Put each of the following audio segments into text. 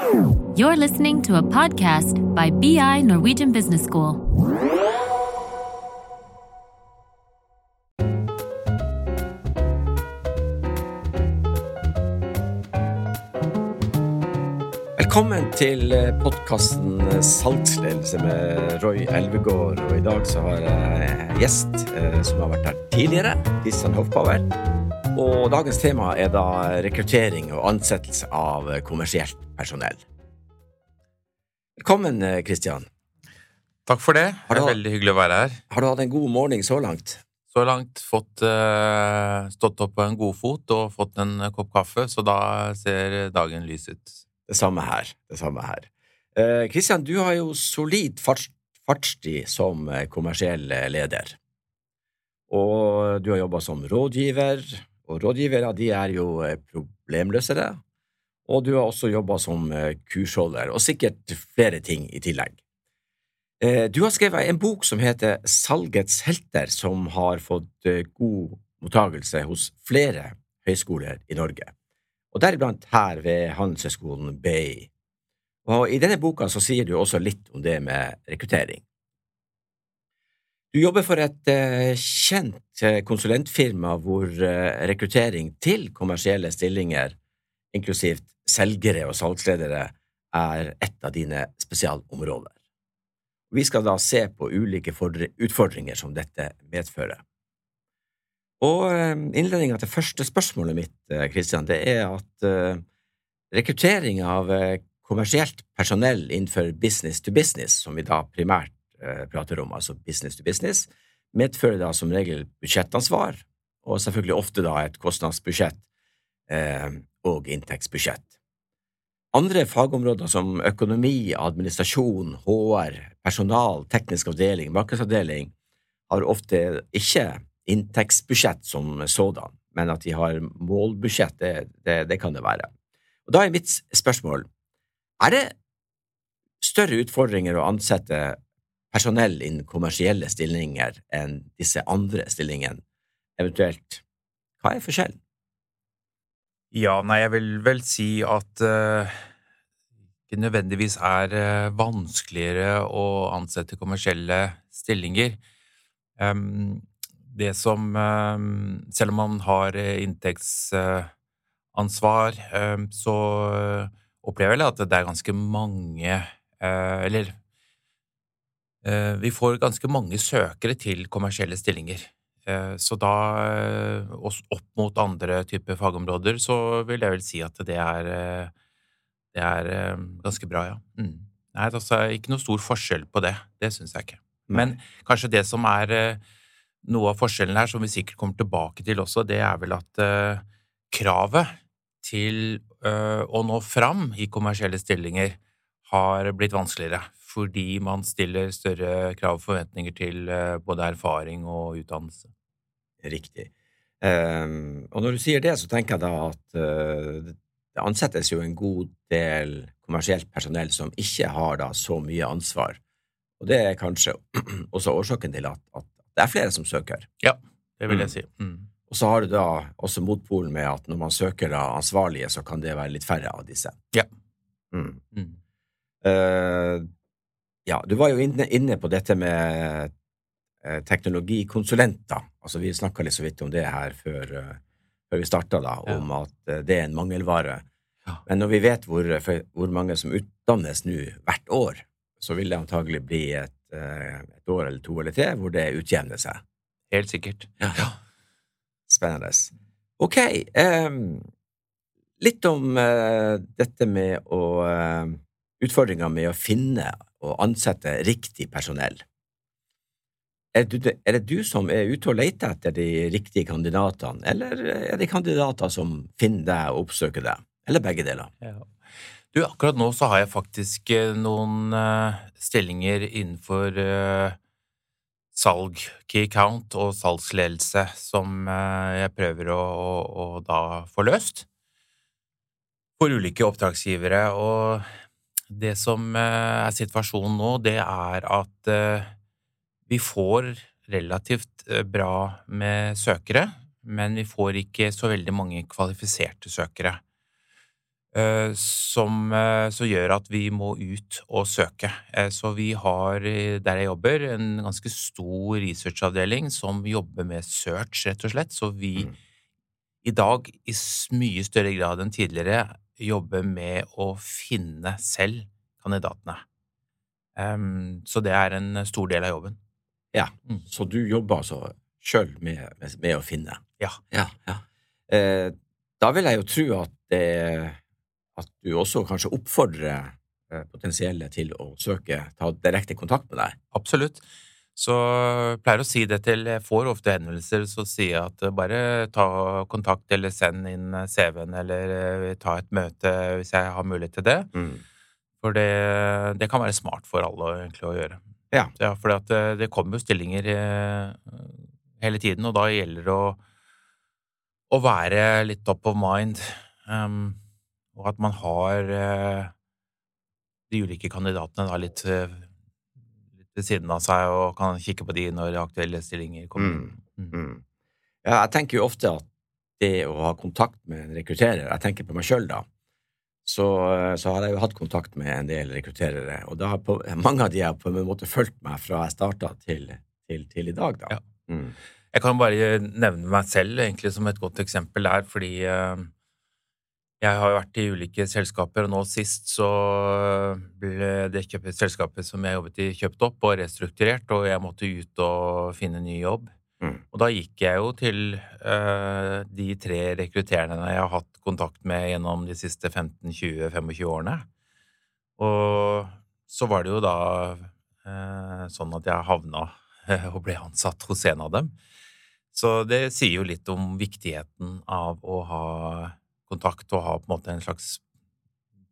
You're listening to a podcast by BI Norwegian Business School. Velkommen til podkasten Salgsledelse med Roy Elvegård. Og i dag så har jeg gjest eh, som har vært her tidligere, Kristian Hofbauer. Og dagens tema er da rekruttering og ansettelse av kommersielt personell. Velkommen, Kristian. Takk for det. Har Det er veldig hyggelig å være her. Har du hatt en god morgen så langt? Så langt fått uh, stått opp på en god fot og fått en kopp kaffe, så da ser dagen lys ut. Det samme her. Det samme her. Kristian, Kristian, du har jo solid farts, fartstid som eh, kommersiell eh, leder. Og du har jobba som rådgiver, og rådgivere de er jo eh, problemløsere. Og du har også jobba som eh, kursholder, og sikkert flere ting i tillegg. Eh, Du har skrevet en bok som heter Salgets helter, som har fått god mottagelse hos flere høyskoler i Norge og deriblant her ved Handelshøyskolen BI. Og I denne boka så sier du også litt om det med rekruttering. Du jobber for et eh, kjent eh, konsulentfirma hvor eh, rekruttering til kommersielle stillinger, inklusivt selgere og salgsledere, er et av dine spesialområder. Vi skal da se på ulike utfordringer som dette medfører. Og innledninga til første spørsmålet mitt, Christian, det er at rekruttering av kommersielt personell innenfor business to business, som vi da primært prater om, altså business to business, medfører da som regel budsjettansvar, og selvfølgelig ofte da et kostnadsbudsjett eh, og inntektsbudsjett. Andre fagområder som økonomi, administrasjon, HR, personal, teknisk avdeling, markedsavdeling har ofte ikke inntektsbudsjett som sådan, men at de har målbudsjett, det, det, det kan det være. Og Da er mitt spørsmål, er det større utfordringer å ansette personell innen kommersielle stillinger enn disse andre stillingene? Eventuelt, hva er forskjellen? Ja, nei, jeg vil vel si at eh, det nødvendigvis er uh, vanskeligere å ansette kommersielle stillinger. Um, det som em, Selv om man har inntektsansvar, inntektsansvar, em, så eh, opplever jeg at det er ganske mange eh, Eller eh, vi får ganske mange søkere til kommersielle stillinger. Eh, Så da, eh, opp mot andre typer fagområder, så vil jeg vel si at det er, eh, det er eh, ganske bra, ja. Mm. Nei, altså ikke noe stor forskjell på det. Det syns jeg ikke. Men kanskje det som er eh, noe av forskjellen her, som vi sikkert kommer tilbake til også, det er vel at eh, kravet til eh, å nå fram i kommersielle stillinger har blitt vanskeligere, fordi man stiller større krav og forventninger til eh, både erfaring og utdannelse. Riktig. Um, og når du sier det, så tenker jeg da at uh, det ansettes jo en god del kommersielt personell som ikke har da så mye ansvar. Og det er kanskje også årsaken til at, at det er flere som søker. Ja, det vil Mm. jeg si. Mm. Og så har du da også motpolen med at når man søker da ansvarlige, så kan det være litt færre av disse. Ja. Mm. Mm. Eh, ja, du var jo inne, inne på dette med eh, teknologikonsulenter. Altså, vi snakka litt så vidt om det her før, uh, før vi starta, da, Ja. om at uh, det er en mangelvare. Ja. Men når vi vet hvor, for, hvor mange som utdannes nå hvert år, så vil det antagelig bli et, uh, et år eller to eller tre hvor det utjevner seg. Helt sikkert. Ja. Spennende. Ok, Um, litt om dette med å Utfordringa med å finne og ansette riktig personell. Er, det du som er ute og leter etter de riktige kandidatene, eller er det kandidater som finner deg og oppsøker deg, eller begge deler? Ja. Du, akkurat nå så har jeg faktisk eh, noen eh, stillinger innenfor eh, salg, key count og salgsledelse som jeg prøver å, å, å da få løst for ulike oppdragsgivere. Og det som eh, er situasjonen nå, det er at eh, vi får relativt eh, bra med søkere, men vi får ikke så veldig mange kvalifiserte søkere. som, så gjør at vi må ut og søke. Så vi har der jeg jobber, en ganske stor researchavdeling som jobber med search, rett og slett. Så vi Mm. i dag i mye større grad enn tidligere jobber med å finne selv kandidatene. Um, Så det er en stor del av jobben. Ja, Mm. så du jobber altså sjøl med, med, med å finne? Ja. ja, ja. Eh, da vil jeg jo tro at, det, at du også kanskje oppfordrer eh, potensielle til å søke, ta direkte kontakt med deg. Absolutt. Så jeg pleier å si det til Jeg får ofte henvendelser, så sier jeg at eh, bare ta kontakt eller send inn eh, CV-en eller eh, ta et møte hvis jeg har mulighet til det. For det, det kan være smart for alle egentlig å gjøre. Ja. Ja, for det, det kommer jo stillinger hele tiden, og da gjelder det å, å være litt top of mind, um, og at man har uh, de ulike kandidatene da litt, litt ved siden av seg og kan kikke på de når aktuelle stillinger kommer. Mm. Mm. Ja, jeg tenker jo ofte at det å ha kontakt med en rekrutterer Jeg tenker på meg sjøl, da. Så, så har jeg jo hatt kontakt med en del rekrutterere, og da har på, mange av de har på en måte fulgt meg fra jeg starta til, til, til i dag, da. Ja. Mm. Jeg kan bare nevne meg selv egentlig som et godt eksempel der, fordi eh, jeg har jo vært i ulike selskaper, og nå sist så ble det selskapet som jeg jobbet i, kjøpt opp og restrukturert, og jeg måtte ut og finne ny jobb. Mm. Og da gikk jeg jo til uh, de tre rekruttererne jeg har hatt kontakt med gjennom de siste 15-20-25 årene. Og så var det jo da uh, sånn at jeg havna og ble ansatt hos en av dem. Så det sier jo litt om viktigheten av å ha kontakt og ha på en måte en slags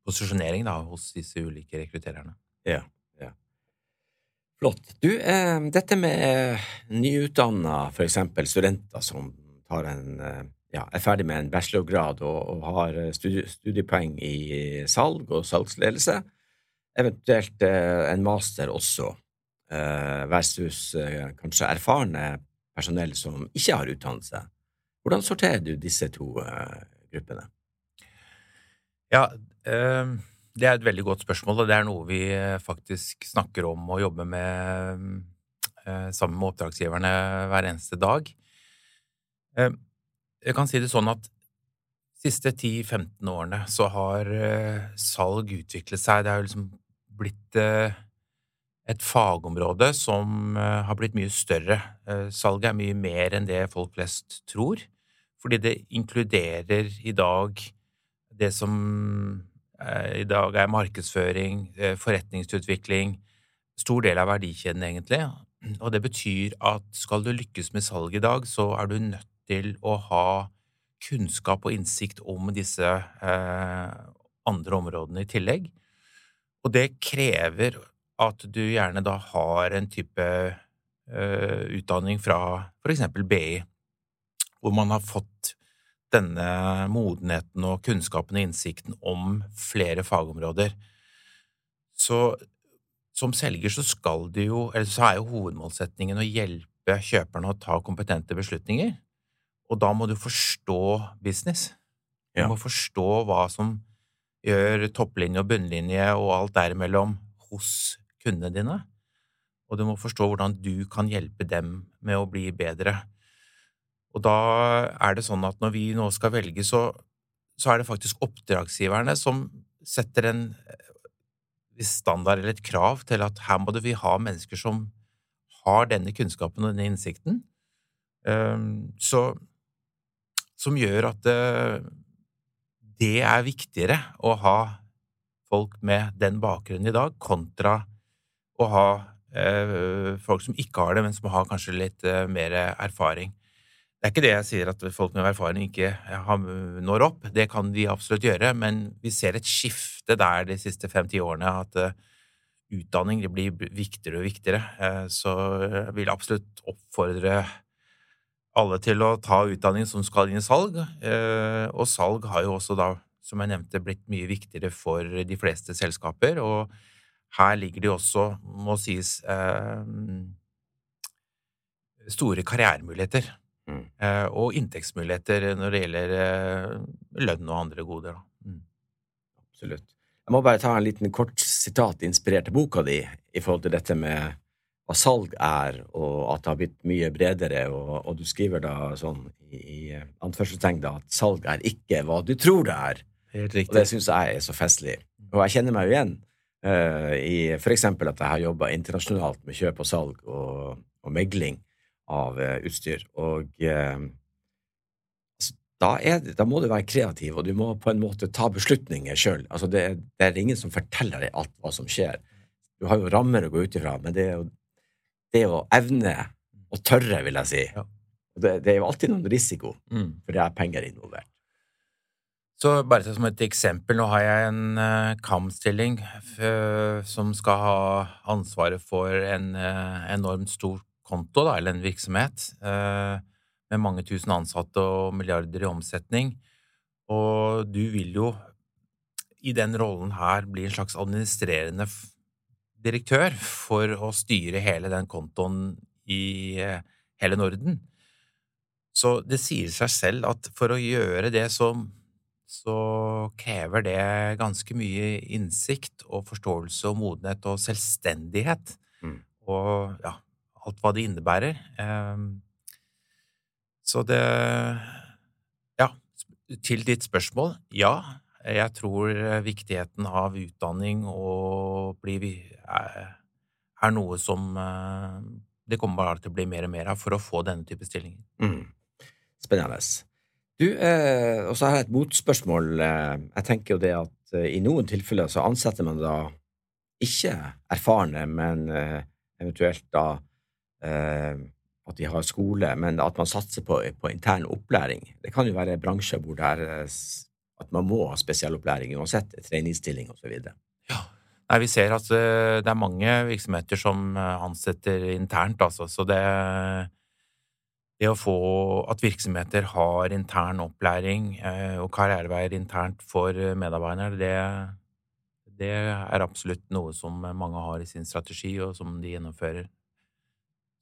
posisjonering da, hos disse ulike rekruttererne. Ja, ja. Flott. Du, eh, dette med nyutdanna, for eksempel studenter som en, eh, ja, er ferdig med en bachelorgrad og, og har eh, studie, studiepoeng i salg og salgsledelse, eventuelt eh, en master også, eh, versus eh, kanskje erfarne personell som ikke har utdannelse. Hvordan sorterer du disse to eh, gruppene? Ja, eh, det er et veldig godt spørsmål, og det er noe vi eh, faktisk snakker om og jobber med eh, sammen med oppdragsgiverne hver eneste dag. Eh, jeg kan si det sånn at de siste 10-15 årene så har eh, salg utviklet seg. Det har liksom blitt et fagområde som har blitt mye større. Salget er mye mer enn det folk flest tror, fordi det inkluderer i dag det som eh, i dag er markedsføring, eh, forretningsutvikling, stor del av verdikjeden egentlig. Og det betyr at skal du lykkes med salg i dag, så er du nødt til å ha kunnskap og innsikt om disse eh, andre områdene i tillegg. Og det krever at du gjerne da har en type utdanning fra for eksempel BI, hvor man har fått denne modenheten og kunnskapen og innsikten om flere fagområder. Så som selger så skal du jo, eller så er jo hovedmålsetningen å hjelpe kjøperne å ta kompetente beslutninger, og da må du forstå business. Du Ja. må forstå hva som gjør topplinje og bunnlinje og alt derimellom hos kundene dine, og du må forstå hvordan du kan hjelpe dem med å bli bedre. Og da er det sånn at når vi nå skal velge, så, så er det faktisk oppdragsgiverne som setter en standard eller et krav til at her må vi ha mennesker som har denne kunnskapen og denne innsikten, ehm, så, som gjør at det, det er viktigere å ha folk med den bakgrunnen i dag, kontra å ha eh, folk som ikke har det, men som har kanskje litt eh, mer erfaring. Det er ikke det jeg sier at folk med erfaring ikke når opp, det kan de absolutt gjøre, men vi ser et skifte der de siste fem-ti årene, at eh, utdanning blir viktigere og viktigere. Eh, så jeg vil absolutt oppfordre alle til å ta utdanning som skal inn i salg, eh, og salg har jo også da, som jeg nevnte, blitt mye viktigere for de fleste selskaper, og her ligger det også, må sies, eh, store karrieremuligheter. Mm. Eh, og inntektsmuligheter når det gjelder eh, lønn og andre goder. Mm. absolutt. Jeg må bare ta en liten kort sitat inspirert til boka di i forhold til dette med hva salg er, og at det har blitt mye bredere, og, og du skriver da sånn i, i anførselstegn da at salg er ikke hva du tror det er. Helt Og det syns jeg er så festlig. Og jeg kjenner meg jo igjen uh, i for eksempel at jeg har jobba internasjonalt med kjøp og salg og, og megling av eh, utstyr, og eh, altså, da, er det, da må du være kreativ, og du må på en måte ta beslutninger sjøl. Altså, det, det er ingen som forteller deg alt hva som skjer. Du har jo rammer å gå ut ifra, men det er jo det å evne og tørre, vil jeg si. Ja. Det, det er jo alltid noen risiko, Mm. for det er penger involvert. Så bare som et eksempel, nå har jeg en uh, KAM-stilling f- som skal ha ansvaret for en uh, enormt stor konto, da, eller en virksomhet, eh, med mange tusen ansatte og milliarder i omsetning. Og du vil jo i den rollen her bli en slags administrerende direktør for å styre hele den kontoen i eh, hele Norden. Så det sier seg selv at for å gjøre det så så krever det ganske mye innsikt og forståelse og modenhet og selvstendighet. Mm. Og ja, alt hva det innebærer. Ehm, Så det Ja, til ditt spørsmål, ja. Jeg tror viktigheten av utdanning og bli er, er noe som eh, det kommer bare til å bli mer og mer av for å få denne type stillinger. Mm. Spennende. Du, eh, og så har jeg et motspørsmål. Eh, jeg tenker jo det at eh, i noen tilfeller så ansetter man da ikke erfarne, men eh, eventuelt da eh, at de har skole, men at man satser på, på intern opplæring. Det kan jo være bransjer hvor er eh, at man må ha spesialopplæring uansett, treningsstilling osv. Nei, vi ser at eh, det er mange virksomheter som eh, ansetter internt, altså. Så det, det å få at virksomheter har intern opplæring eh, og karriereveier internt for eh, medarbeidere, det, det er absolutt noe som mange har i sin strategi, og som de gjennomfører.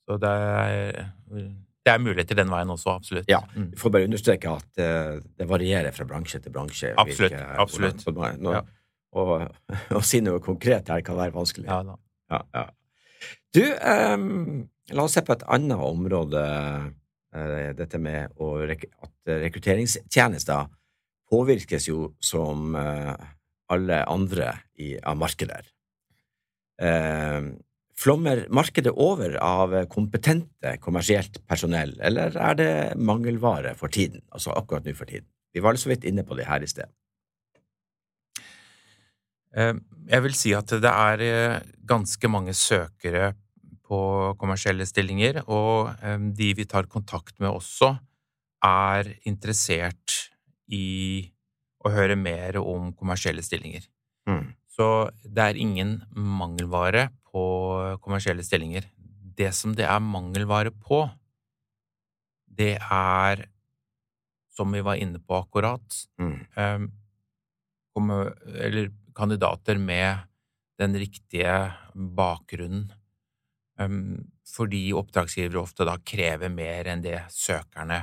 Så det er, det er muligheter den veien også, absolutt. Ja, Mm. Vi får bare understreke at uh, det varierer fra bransje til bransje. Absolutt, hvilke- absolutt. Hvordan, nå- Ja. og, å si noe konkret her kan være vanskelig. Ja. Ja, ja. Du, um, la oss se på et annet område. Uh, dette med rek at rekrutteringstjenester påvirkes jo som uh, alle andre i, av markeder. Eh, flommer markedet over av kompetente kommersielt personell, eller er det mangelvare for tiden? Altså akkurat nå for tiden. Vi var så vidt inne på det her i sted. Eh, Jeg vil si at det er eh, ganske mange søkere på kommersielle stillinger, og eh, de vi tar kontakt med også, er interessert i å høre mer om kommersielle stillinger. Mm. Så det er ingen mangelvare på kommersielle stillinger. Det som det er mangelvare på, det er, som vi var inne på akkurat, Mm. um, eller kandidater med den riktige bakgrunnen, um, fordi oppdragsgivere ofte da krever mer enn det søkerne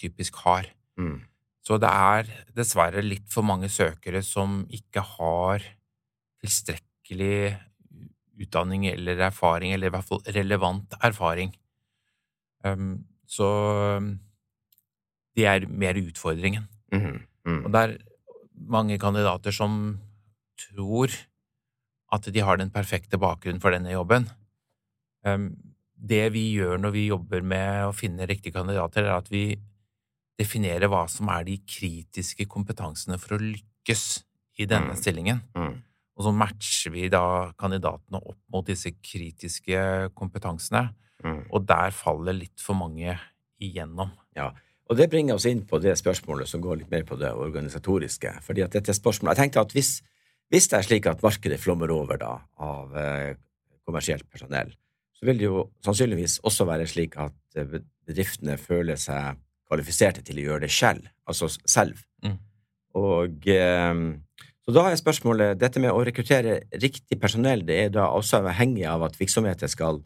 typisk har. Mm. Så det er dessverre litt for mange søkere som ikke har tilstrekkelig utdanning eller erfaring, eller i hvert fall relevant erfaring. Um, så um, det er mer utfordringen. Mm. Mm. Og det er mange kandidater som tror at de har den perfekte bakgrunnen for denne jobben. Um, Det vi gjør når vi jobber med å finne riktige kandidater, er at vi definerer hva som er de kritiske kompetansene for å lykkes i denne Mm. stillingen. Og så matcher vi da kandidatene opp mot disse kritiske kompetansene, Mm. og der faller litt for mange igjennom. Ja, Og det bringer oss inn på det spørsmålet som går litt mer på det organisatoriske. Fordi at dette spørsmålet, Jeg tenkte at hvis, hvis det er slik at markedet flommer over da, av eh, kommersielt personell, så vil det jo sannsynligvis også være slik at eh, bedriftene føler seg kvalifiserte til å gjøre det selv. Altså selv. Mm. Og eh, så da er spørsmålet Dette med å rekruttere riktig personell, det er da også avhengig av at virksomheter skal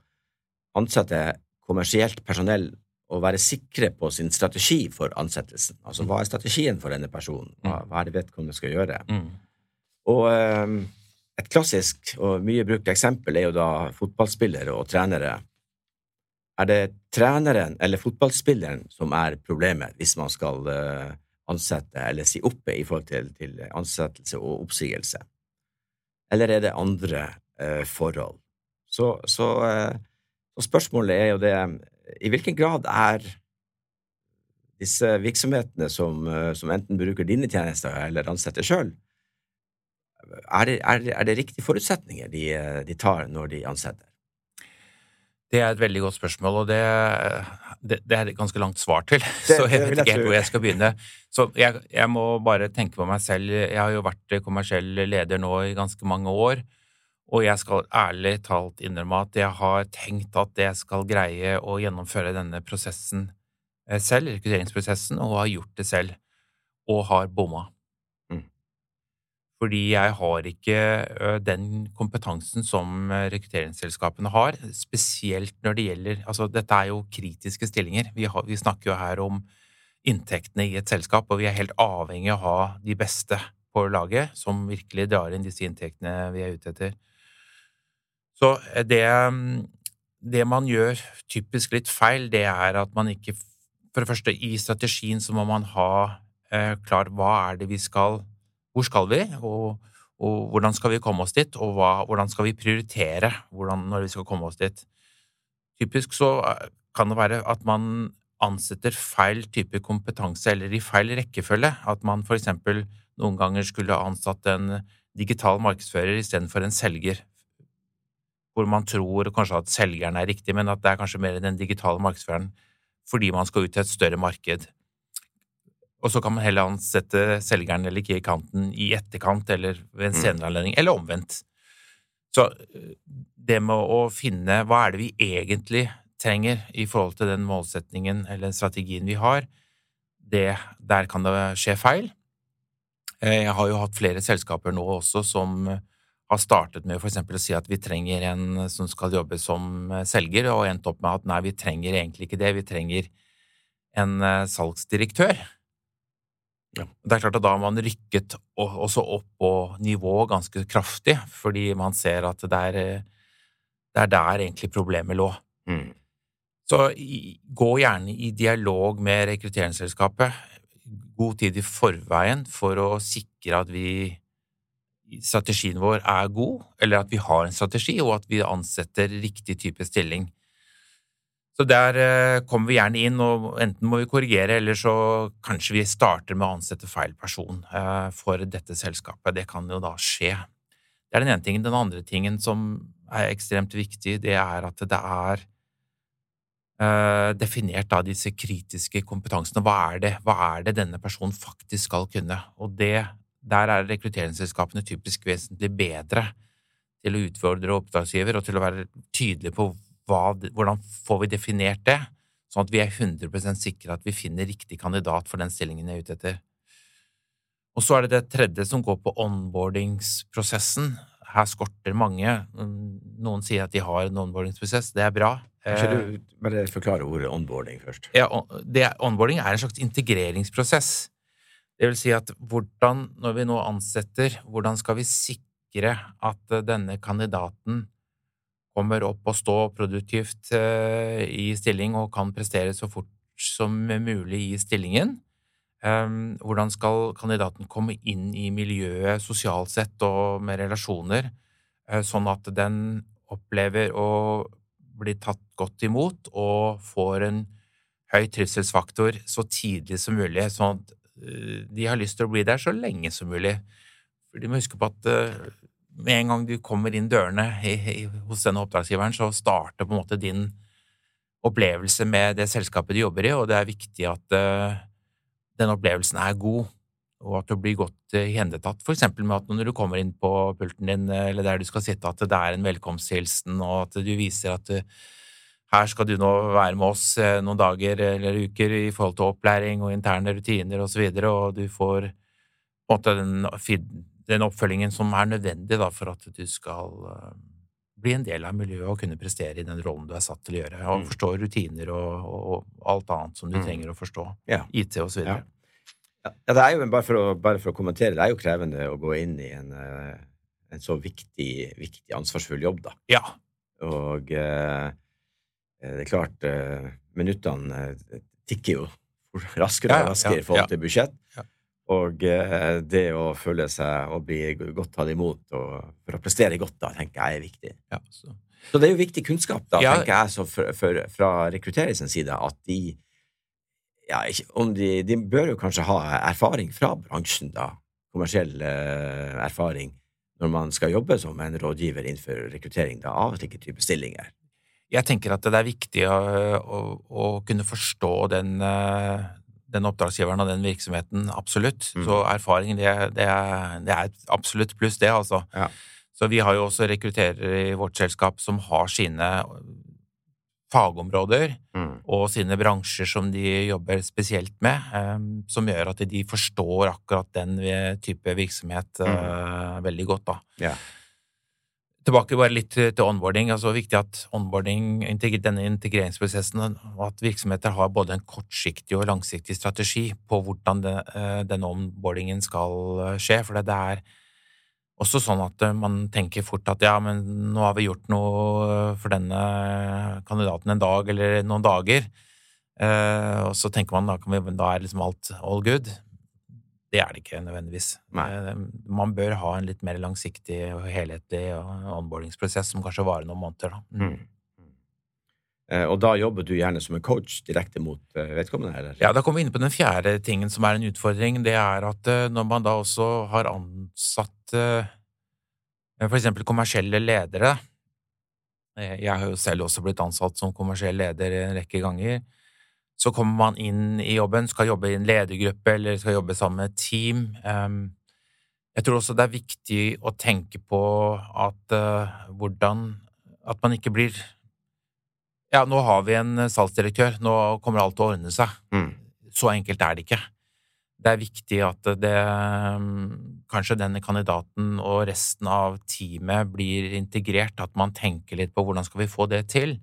ansette kommersielt personell og være sikre på sin strategi for ansettelsen. Altså, hva er strategien for denne personen? Hva, hva er det vedkommende skal gjøre? Mm. Og eh, et klassisk og mye brukt eksempel er jo da fotballspillere og trenere. Er det treneren eller fotballspilleren som er problemet hvis man skal eh, ansette eller si opp i forhold til, til ansettelse og oppsigelse? Eller er det andre eh, forhold? Så, så, eh, så, spørsmålet er jo det I hvilken grad er disse virksomhetene som, eh, som enten bruker dine tjenester eller ansetter sjøl, er, er, er, det riktige forutsetninger de, de tar når de ansetter? Det er et veldig godt spørsmål, og det, det, det er et ganske langt svar til. Det, så jeg vet ikke helt hvor jeg skal begynne. Så jeg, jeg, må bare tenke på meg selv. Jeg har jo vært kommersiell leder nå i ganske mange år, og jeg skal ærlig talt innrømme at jeg har tenkt at jeg skal greie å gjennomføre denne prosessen eh, selv, rekrutteringsprosessen, og har gjort det selv, og har bomma. Fordi jeg har ikke den kompetansen som rekrutteringsselskapene har, spesielt når det gjelder Altså, dette er jo kritiske stillinger. Vi, har, vi, snakker jo her om inntektene i et selskap, og vi er helt avhengig av å ha de beste på laget som virkelig drar inn disse inntektene vi er ute etter. Så det, det man gjør typisk litt feil, det er at man ikke For det første, i strategien så må man ha eh, klar hva er det vi skal hvor skal vi, og, og hvordan skal vi komme oss dit, og hva, hvordan skal vi prioritere hvordan, når vi skal komme oss dit. Typisk så eh, kan det være at man ansetter feil type kompetanse eller i feil rekkefølge. At man for eksempel noen ganger skulle ansatt en digital markedsfører istedenfor en selger. Hvor man tror kanskje at selgeren er riktig, men at det er kanskje mer den digitale markedsføreren fordi man skal ut til et større marked. Og så kan man heller ansette selgeren eller key-kanten i etterkant eller ved en mm. senere anledning, eller omvendt. Så det med å finne hva er det vi egentlig trenger i forhold til den målsetningen eller strategien vi har, det, der kan det skje feil. Eh, jeg har jo hatt flere selskaper nå også som har startet med eksempel å si at vi trenger en som skal jobbe som selger, og endt opp med at nei, vi trenger egentlig ikke det, vi trenger en eh, salgsdirektør. Ja. Det er klart at da har man rykket også opp på nivå ganske kraftig, fordi man ser at det er, det er der egentlig problemet lå. Mm. Så gå gjerne i dialog med rekrutteringsselskapet god tid i forveien for å sikre at vi strategien vår er god, eller at vi har en strategi, og at vi ansetter riktig type stilling. Så der eh, kommer vi gjerne inn, og enten må vi korrigere, eller så kanskje vi starter med å ansette feil person eh, for dette selskapet. Det kan jo da skje. Det er den ene tingen. Den andre tingen som er ekstremt viktig, det er at det er eh, definert da disse kritiske kompetansene. Hva er det, hva er det denne personen faktisk skal kunne? Og det, der er rekrutteringsselskapene typisk vesentlig bedre til å utfordre oppdragsgiver og til å være tydelig på hva, hvordan får vi definert det, sånn at vi er 100 sikre at vi finner riktig kandidat for den stillingen jeg er ute etter. Og så er det det tredje som går på onboardingsprosessen. Her skorter mange. Noen sier at de har en onboardingsprosess. Det er bra. Du eh, bare forklare ordet onboarding først? Ja, det, Onboarding er en slags integreringsprosess. Det vil si at hvordan, når vi nå ansetter, hvordan skal vi sikre at denne kandidaten kommer opp og stå produktivt eh, i stilling og kan prestere så fort som mulig i stillingen. Ehm, hvordan skal kandidaten komme inn i miljøet sosialt sett og med relasjoner, eh, sånn at den opplever å bli tatt godt imot og får en høy trivselsfaktor så tidlig som mulig, sånn at eh, de har lyst til å bli der så lenge som mulig. De må huske på at med en gang du kommer inn dørene hos denne oppdragsgiveren, så starter på en måte din opplevelse med det selskapet du jobber i, og det er viktig at uh, den opplevelsen er god, og at du blir godt uh, ihendetatt, for eksempel med at når du kommer inn på pulten din, uh, eller der du skal sitte, at det er en velkomsthilsen, og at du viser at her skal du nå være med oss noen dager eller uker i forhold til opplæring og interne rutiner og så videre, og du får på en måte den den oppfølgingen som er nødvendig da, for at du skal uh, bli en del av miljøet og kunne prestere i den rollen du er satt til å gjøre, og mm. forstå rutiner og, og, alt annet som du mm. trenger å forstå. Ja. IT og så videre. Ja. Ja, det er jo, bare for, å, bare for å kommentere, det er jo krevende å gå inn i en, eh, en så viktig, viktig, ansvarsfull jobb, da. Ja. Og eh, det er klart, eh, minuttene eh, tikker jo raskere og raskere i forhold til budsjett. Ja. Og eh, det å føle seg og bli godt tatt imot for å prestere godt, da, tenker jeg er viktig. ja så. Så det er jo viktig kunnskap, da, Ja. tenker jeg, så for, for, fra rekrutteringens side, at de ja, de, de bør jo kanskje ha erfaring fra bransjen, da, kommersiell eh, erfaring, når man skal jobbe som en rådgiver innenfor rekruttering da, av slike typer stillinger. Jeg tenker at det er viktig å, å, å kunne forstå den, eh, den oppdragsgiveren og den virksomheten, absolutt. Mm. Så erfaring, det, det, er, det er absolutt pluss, det, altså. Ja. Så vi har jo også rekrutterere i vårt selskap som har sine fagområder og sine bransjer som de jobber spesielt med, eh, som gjør at de forstår akkurat den type virksomhet eh, veldig godt, da. Ja. Tilbake bare litt til onboarding. altså Viktig at onboarding, denne integreringsprosessen, og at virksomheter har både en kortsiktig og langsiktig strategi på hvordan eh, denne onboardingen skal eh, skje. For det er også sånn at eh, man tenker fort at ja, men nå har vi gjort noe for denne kandidaten en dag eller noen dager. Og så tenker man da, da er liksom alt all good. Det er det ikke nødvendigvis. Nei. Man bør ha en litt mer langsiktig og helhetlig onboardingsprosess som kanskje varer noen måneder. Da. Mm. Eh, og da jobber du gjerne som en coach direkte mot eh, vedkommende, eller? Ja, da kommer vi inn på den fjerde tingen som er en utfordring. Det er at eh, når man da også har ansatt for eksempel kommersielle ledere Jeg har jo selv også blitt ansatt som kommersiell leder en rekke ganger. Så kommer man inn i jobben, skal jobbe i en ledergruppe eller skal jobbe sammen med et team. Jeg tror også det er viktig å tenke på at eh, hvordan At man ikke blir Ja, nå har vi en salgsdirektør, nå kommer alt til å ordne seg. Mm. Så enkelt er det ikke. Det er viktig at det kanskje denne kandidaten og resten av teamet blir integrert, at man tenker litt på hvordan skal vi få det til.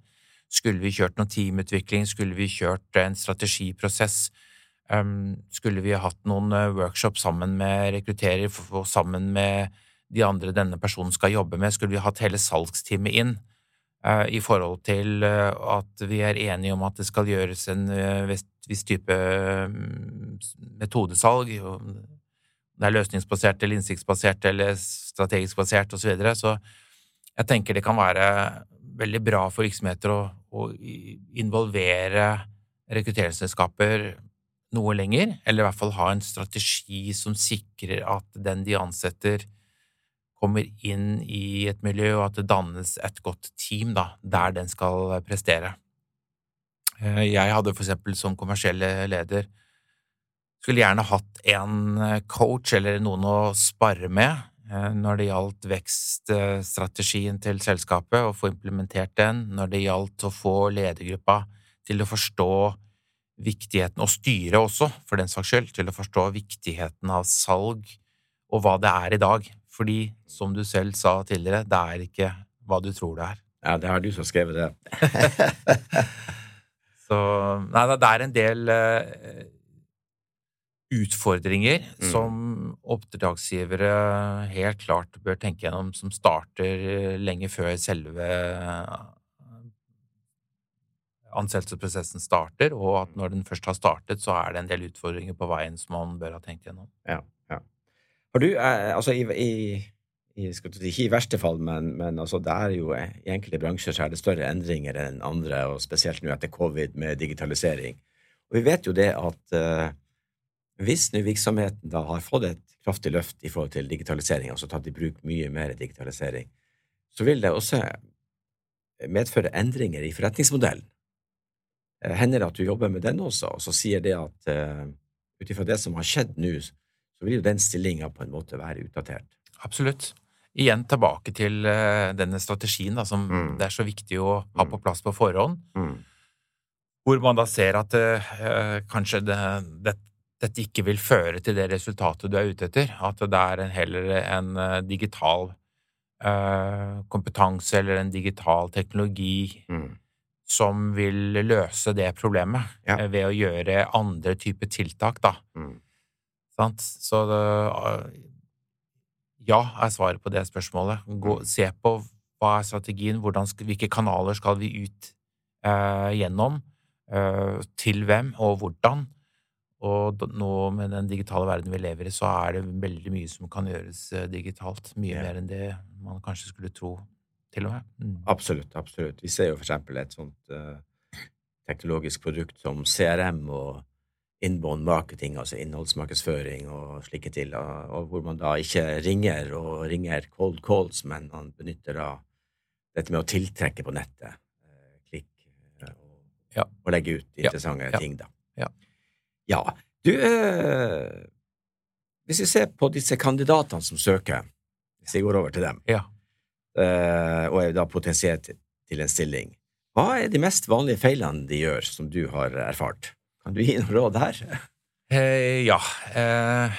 Skulle vi kjørt noen teamutvikling, skulle vi kjørt en strategiprosess, um, skulle vi hatt noen workshop workshops sammen med rekrutterer og sammen med de andre denne personen skal jobbe med, skulle vi hatt hele salgsteamet inn eh, i forhold til eh, at vi er enige om at det skal gjøres en eh, viss, type mm, metodesalg. Det er løsningsbasert eller innsiktsbasert eller strategisk basert osv. Så, videre. så jeg tenker det kan være veldig bra for virksomheter å, å involvere rekrutteringsselskaper noe lenger, eller i hvert fall ha en strategi som sikrer at den de ansetter, kommer inn i et miljø, og at det dannes et godt team da, der den skal prestere. Eh, Jeg hadde for eksempel som kommersiell leder skulle gjerne hatt en coach eller noen å spare med eh, når det gjaldt vekststrategien til selskapet, og få implementert den, når det gjaldt å få ledergruppa til å forstå viktigheten, og styret også, for den saks skyld, til å forstå viktigheten av salg og hva det er i dag. Fordi, som du selv sa tidligere, det er ikke hva du tror det er. Ja, det har du som skrevet det. Så nei, det er en del eh, utfordringer Mm. som oppdragsgivere helt klart bør tenke gjennom, som starter eh, lenge før selve ansettelsesprosessen starter, og at når den først har startet, så er det en del utfordringer på veien som man bør ha tenkt gjennom. Ja, ja. Har du, eh, altså i, i, i ikke i verste fall, men, men altså, det er jo eh, i enkelte bransjer så er det større endringer enn andre, og spesielt nå etter covid med digitalisering. Og vi vet jo det at eh, hvis nå virksomheten da har fått et kraftig løft i forhold til digitalisering, altså tatt i bruk mye mer digitalisering, så vil det også medføre endringer i forretningsmodellen. Eh, Hender det at du jobber med den også, og så sier det at uh, ut ifra det som har skjedd nå, så vil jo den stillinga på en måte være utdatert. Absolutt. Igjen tilbake til uh, denne strategien da, som Mm. det er så viktig å ha på plass på forhånd. Mm. hvor man da ser at uh, kanskje det, det, dette ikke vil føre til det resultatet du er ute etter. At det er en, heller en eh, digital uh, kompetanse eller en digital teknologi Mm. som vil løse det problemet Ja. eh, ved å gjøre andre typer tiltak, da. Mm. Sant? Så det, ja er svaret på det spørsmålet. Gå, se på hva er strategien, skal, hvilke kanaler skal vi ut eh, gjennom, eh, til hvem og hvordan. Og nå med den digitale verden vi lever i, så er det veldig mye som kan gjøres eh, digitalt. Mye Ja. mer enn det man kanskje skulle tro, til og med. Mm. Absolutt, absolutt. Vi ser jo for eksempel et sånt uh, teknologisk produkt som CRM og inbound marketing, altså innholdsmarkedsføring og slike til, og, hvor man da ikke ringer og ringer cold calls, men man benytter da dette med å tiltrekke på nettet, eh, klikk, og, Ja. og legge ut interessante ja, ting, da. Ja. Du, eh, hvis vi ser på disse kandidatene som søker, hvis vi går over til dem, Ja. eh, og er da potensielt til en stilling. Hva er de mest vanlige feilene de gjør, som du har erfart? Kan du gi noen råd her? Eh, ja. Eh,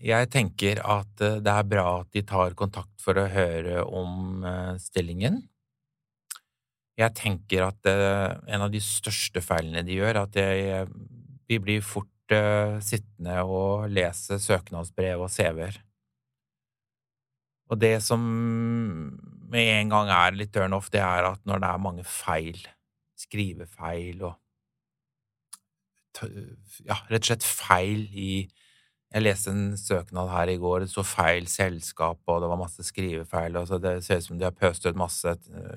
jeg tenker at eh, det er bra at de tar kontakt for å høre om eh, stillingen. Jeg tenker at en av de største feilene de gjør, at jeg, vi blir fort eh, sittende og lese søknadsbrev og CV-er. Og det som med en gang er litt turn off, det er at når det er mange feil, skrivefeil og ja, rett og slett feil i Jeg leste en søknad her i går, det sto feil selskap, og det var masse skrivefeil, og så det ser ut som de har pøst ut masse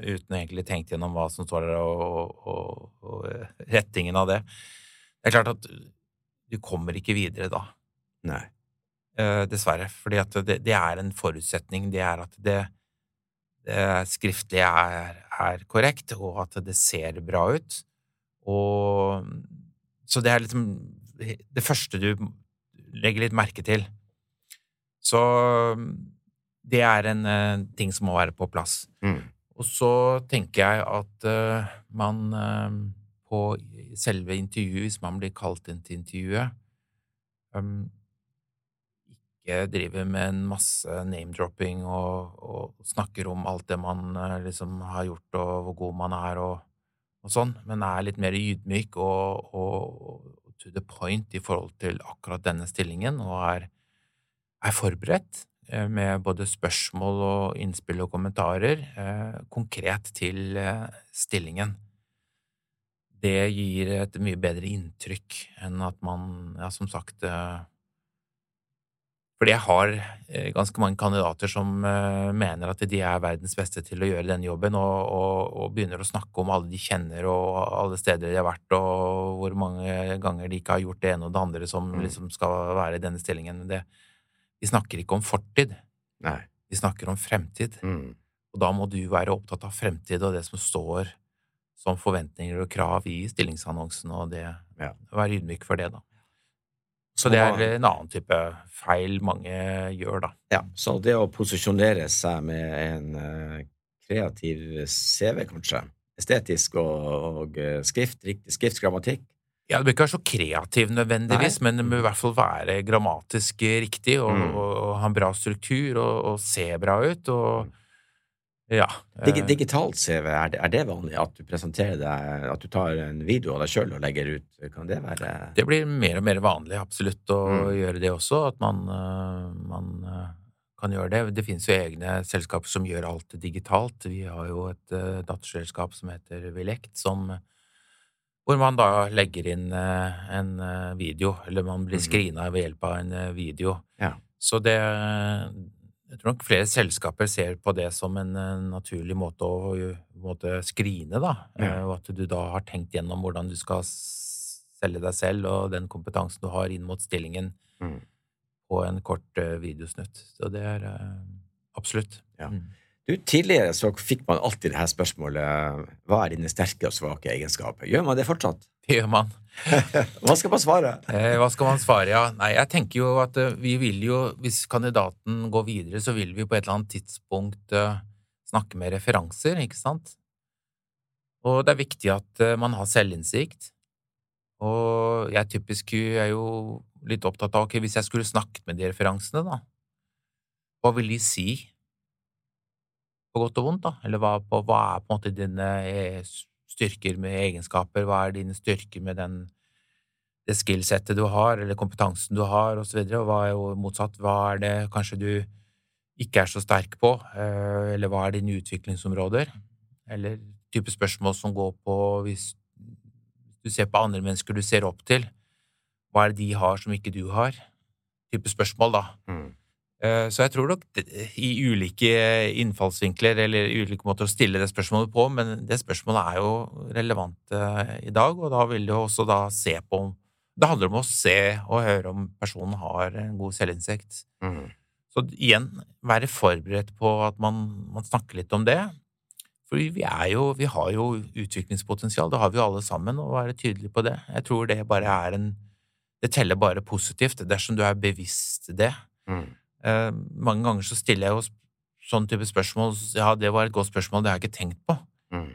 uten egentlig tenkt gjennom hva som står der, og, og, og, og eh, rettingen av det. Det er klart at du kommer ikke videre da. Nei. Eh, dessverre. Fordi at det, det er en forutsetning. Det er at det, det skriftlige er, er korrekt, og at det ser bra ut. Og Så det er liksom det første du legger litt merke til. Så det er en uh, ting som må være på plass. Mm. Og så tenker jeg at uh, man eh, på selve intervjuet, hvis man blir kalt inn til intervjuet, um, ikke driver med en masse name-dropping og, og snakker om alt det man eh, liksom har gjort og hvor god man er og, og sånn, men er litt mer ydmyk og, og, to the point i forhold til akkurat denne stillingen og er, er forberedt eh, med både spørsmål og innspill og kommentarer eh, konkret til eh, stillingen. Det gir et mye bedre inntrykk enn at man, ja, som sagt eh, fordi jeg har eh, ganske mange kandidater som eh, mener at de er verdens beste til å gjøre denne jobben, og, og, og begynner å snakke om alle de kjenner og alle steder de har vært, og hvor mange ganger de ikke har gjort det ene og det andre som Mm. liksom skal være i denne stillingen. Men det, vi snakker ikke om fortid, Nei. vi snakker om fremtid. Mm. Og da må du være opptatt av fremtid og det som står som forventninger og krav i stillingsannonsen, og det, Ja. være ydmyk for det, da. Så det er en annen type feil mange gjør, da. Ja, så det å posisjonere seg med en eh, kreativ CV, kanskje, estetisk og, og eh, skrift, riktig skriftgrammatikk, Ja, Du bør ikke være så kreativ nødvendigvis, men det må i hvert fall være grammatisk riktig og, Mm. og, og ha en bra struktur og, og se bra ut. Og ja. Digi eh, Digitalt CV, er det, er det vanlig at du presenterer deg, at du tar en video av deg sjøl og legger ut? Kan det være Det blir mer og mer vanlig, absolutt, å Mm. gjøre det også. At man, øh, man øh, kan gjøre det. Det finnes jo egne selskaper som gjør alt digitalt. Vi har jo et øh, datterselskap som heter Vilekt, som hvor man da legger inn en video, eller man blir Mhm. screena ved hjelp av en video. Ja. Så det Jeg tror nok flere selskaper ser på det som en øh, naturlig måte å måte skrine, da. Ja. Eh, Og at du da har tenkt gjennom hvordan du skal selge deg selv og den kompetansen du har inn mot stillingen Mm. på en kort eh, videosnutt. Så det er eh, absolutt. Ja. Mm. Du, Tidligere så fikk man alltid det her spørsmålet hva er dine sterke og svake egenskaper? Gjør man det fortsatt? Det gjør man. Hva skal man svare? Eh, hva skal man svare, ja? Nei, jeg tenker jo at eh, vi vil jo, hvis kandidaten går videre, så vil vi på et eller annet tidspunkt uh, snakke med referanser, ikke sant? Og det er viktig at uh, man har selvinnsikt. Og jeg typisk er jo litt opptatt av, ok, hvis jeg skulle snakket med de referansene, da, hva vil de si? På godt og vondt, da? Eller hva, på, hva er på en måte dine eh, styrker med egenskaper? Hva er dine styrker med den det skillsettet du har, eller kompetansen du har, og så og hva er jo motsatt, hva er det kanskje du ikke er så sterk på, eh, eller hva er dine utviklingsområder, eller type spørsmål som går på hvis du ser på andre mennesker du ser opp til, hva er det de har som ikke du har, type spørsmål, da. Mm. Eh, så jeg tror nok i ulike innfallsvinkler eller ulike måter å stille det spørsmålet på, men det spørsmålet er jo relevant eh, i dag, og da vil du også da se på Det handler om å se og høre om personen har en god selvinnsikt. Mm. Så igjen, være forberedt på at man, man, snakker litt om det. For vi er jo Vi har jo utviklingspotensial, det har vi jo alle sammen, og være tydelig på det. Jeg tror det bare er en Det teller bare positivt dersom du er bevisst det. Mm. Eh, mange ganger så stiller jeg jo sånn type spørsmål Ja, det var et godt spørsmål, det har jeg ikke tenkt på. Mm.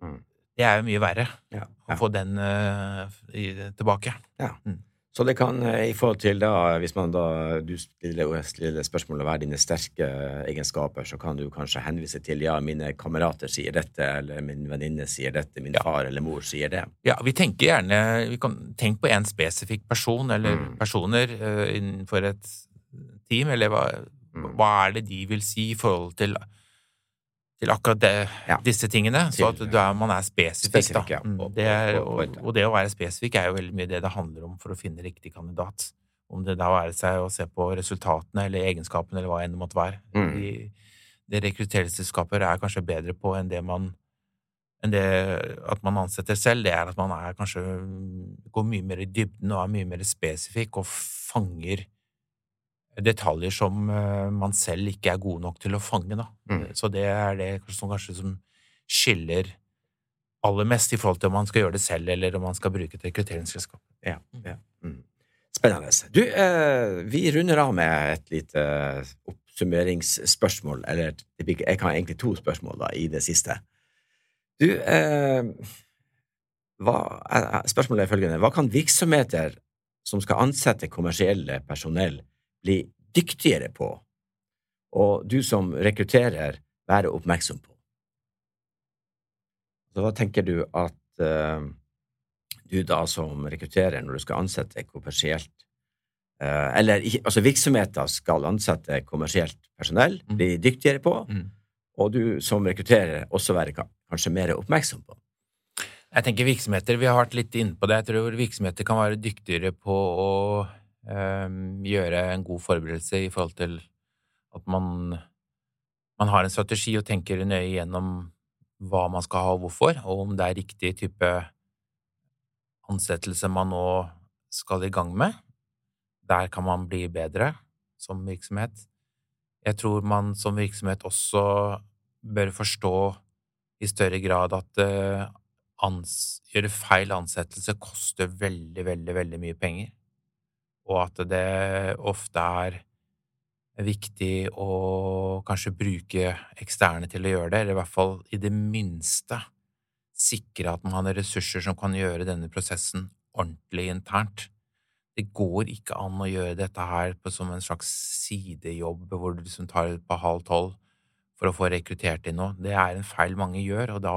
Mm. Det er jo mye verre ja, å få den uh, i, tilbake. Ja. Mm. Så det kan, eh, i forhold til da, hvis man da du stiller, stiller spørsmålet hva er dine sterke egenskaper, så kan du kanskje henvise til ja, mine kamerater sier dette, eller min venninne sier dette, min ja. far eller mor sier det. Ja, vi tenker gjerne vi kan Tenk på en spesifikk person eller mm. personer uh, innenfor et team, eller hva, mm. hva, er det de vil si i forhold til, til akkurat det, ja. disse tingene? Så at er, man er spesifikk, spesifikk da. Ja. det er, og, og, det å være spesifikk er jo veldig mye det det handler om for å finne riktig kandidat. Om det da være seg å se på resultatene eller egenskapene eller hva enn det måtte være. Mm. De, det rekrutteringsselskaper er kanskje bedre på enn det man enn det at man ansetter selv, det er at man er kanskje går mye mer i dybden og er mye mer spesifikk og fanger detaljer som eh, man selv ikke er god nok til å fange. Da. Mm. Så det er det som kanskje som skiller aller mest i forhold til om man skal gjøre det selv, eller om man skal bruke et rekrutteringsselskap. Ja, mm. ja. Mm. Spennende. Du, eh, vi runder av med et lite oppsummeringsspørsmål, eller jeg kan egentlig to spørsmål da, i det siste. Du, eh, hva, eh, spørsmålet er følgende. Hva kan virksomheter som skal ansette kommersielle personell, bli dyktigere på, og du som rekrutterer, være oppmerksom på. Så hva tenker du at uh, du da som rekrutterer, når du skal ansette kommersielt uh, Eller altså virksomheter skal ansette kommersielt personell, mm. bli dyktigere på, mm. og du som rekrutterer også være kanskje mer oppmerksom på? Jeg tenker virksomheter, Vi har vært litt inne på det. Jeg tror virksomheter kan være dyktigere på å gjøre en god forberedelse i forhold til at man, man har en strategi og tenker nøye gjennom hva man skal ha og hvorfor, og om det er riktig type ansettelse man nå skal i gang med. Der kan man bli bedre som virksomhet. Jeg tror man som virksomhet også bør forstå i større grad at uh, gjøre feil ansettelse koster veldig, veldig, veldig mye penger og at det ofte er viktig å kanskje bruke eksterne til å gjøre det, eller i hvert fall i det minste sikre at man har ressurser som kan gjøre denne prosessen ordentlig internt. Det går ikke an å gjøre dette her som en slags sidejobb hvor du liksom tar på halv tolv for å få rekruttert inn noe. Det er en feil mange gjør, og da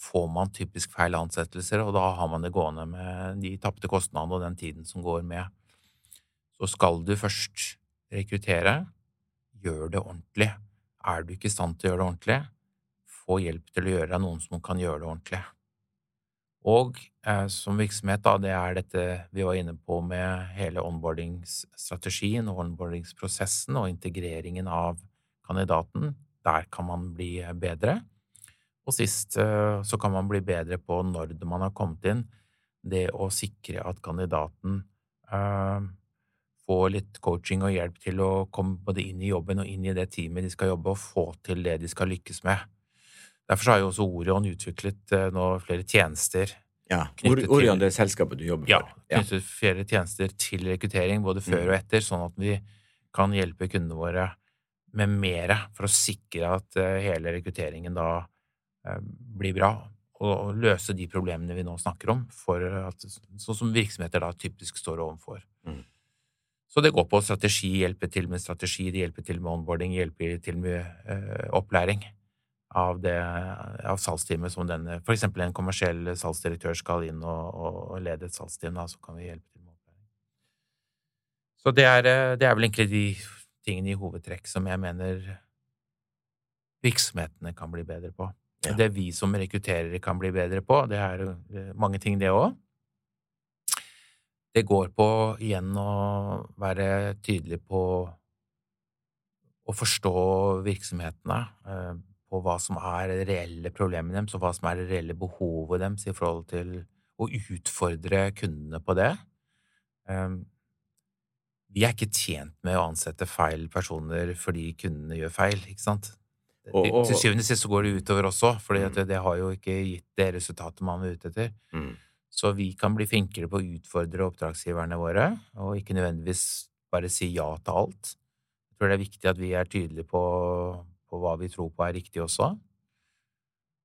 får man typisk feil ansettelser, og da har man det gående med de tapte kostnadene og den tiden som går med så skal du først rekruttere. Gjør det ordentlig. Er du ikke i stand til å gjøre det ordentlig, få hjelp til å gjøre av noen som kan gjøre det ordentlig. Og eh, som virksomhet, da, det er dette vi var inne på med hele onboardingsstrategien og onboardingsprosessen og integreringen av kandidaten. Der kan man bli bedre. Og sist eh, så kan man bli bedre på når man har kommet inn, det å sikre at kandidaten eh, få litt coaching og hjelp til å komme både inn i jobben og inn i det teamet de skal jobbe, og få til det de skal lykkes med. Derfor har jo også Orion utviklet uh, nå flere tjenester. Ja, Orion det er selskapet du jobber for? Ja, knyttet flere tjenester til rekruttering, både før mm. og etter, sånn at vi kan hjelpe kundene våre med mere for å sikre at uh, hele rekrutteringen da uh, blir bra, og løse de problemene vi nå snakker om, for at, sånn som virksomheter da typisk står overfor. Mm. Så det går på strategi, hjelpe til med strategi, det hjelper til med onboarding, hjelper til med uh, opplæring. av, det, av salgsteamet som den For eksempel en kommersiell salgsdirektør skal inn og, og lede et salgsteam, da, så kan vi hjelpe til med opplæring. Så det er, det er vel egentlig de tingene i hovedtrekk som jeg mener virksomhetene kan bli bedre på. Ja. Det vi som rekrutterere kan bli bedre på, det er mange ting, det òg. Det går på igjen å være tydelig på å forstå virksomhetene, eh, på hva som er det reelle problemet deres, og hva som er det reelle behovet deres i forhold til å utfordre kundene på det. Eh, vi er ikke tjent med å ansette feil personer fordi kundene gjør feil, ikke sant? Og, og, til syvende og sist så går det utover også, for mm. det, det, har jo ikke gitt det resultatet man er ute etter. Mm. Så vi kan bli flinkere på å utfordre oppdragsgiverne våre, og ikke nødvendigvis bare si ja til alt. Jeg tror det er viktig at vi er tydelige på, på hva vi tror på er riktig også.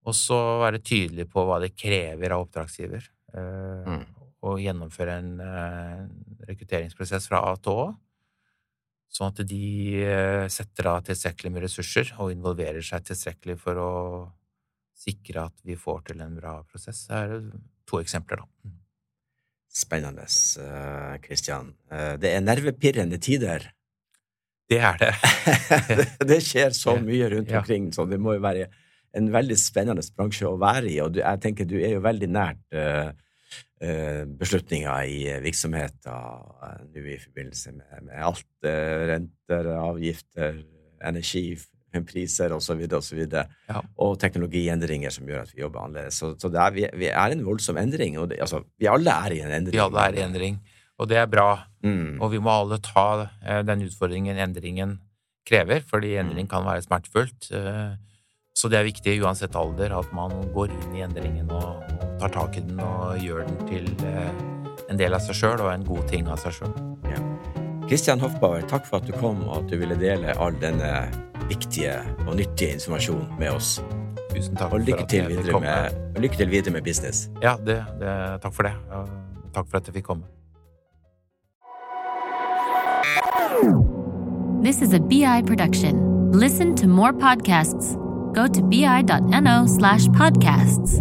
Og så være tydelige på hva det krever av oppdragsgiver. å mm. Og gjennomføre en uh, rekrutteringsprosess fra A til Å. Sånn at de uh, setter av tilstrekkelig med ressurser og involverer seg tilstrekkelig for å sikre at vi får til en bra prosess. Det er to eksempler, da. Mm. Spennende, Kristian. Eh, uh, det er nervepirrende tider. Det er det. det skjer så mye rundt omkring, så det må jo være en veldig spennende bransje å være i. Og jeg tenker du er jo veldig nært uh, beslutninger i virksomheter nå i forbindelse med, med alt. Renter, avgifter, energi, priser osv. Og, så videre, ja. og teknologiendringer som gjør at vi jobber annerledes. Så, så er, vi, vi, er en voldsom endring. og det, altså, Vi alle er i en endring. Vi alle er i endring, og det er bra. Mm. Og vi må alle ta eh, den utfordringen endringen krever, fordi endring mm. kan være smertefullt. Eh, så det er viktig uansett alder at man går inn i endringen og tar tak i den og gjør den til eh, en del av seg sjøl og en god ting av seg sjøl. Kristian Hoffbauer, takk for at du kom og at du ville dele all denne viktige og nyttige informasjonen med oss. Tusen takk og lykke til, videre med, og lykke til videre med business. Ja, det, det, takk for det. Takk for at jeg fikk komme. This is a BI production. Listen to more podcasts. Go to bi.no slash podcasts.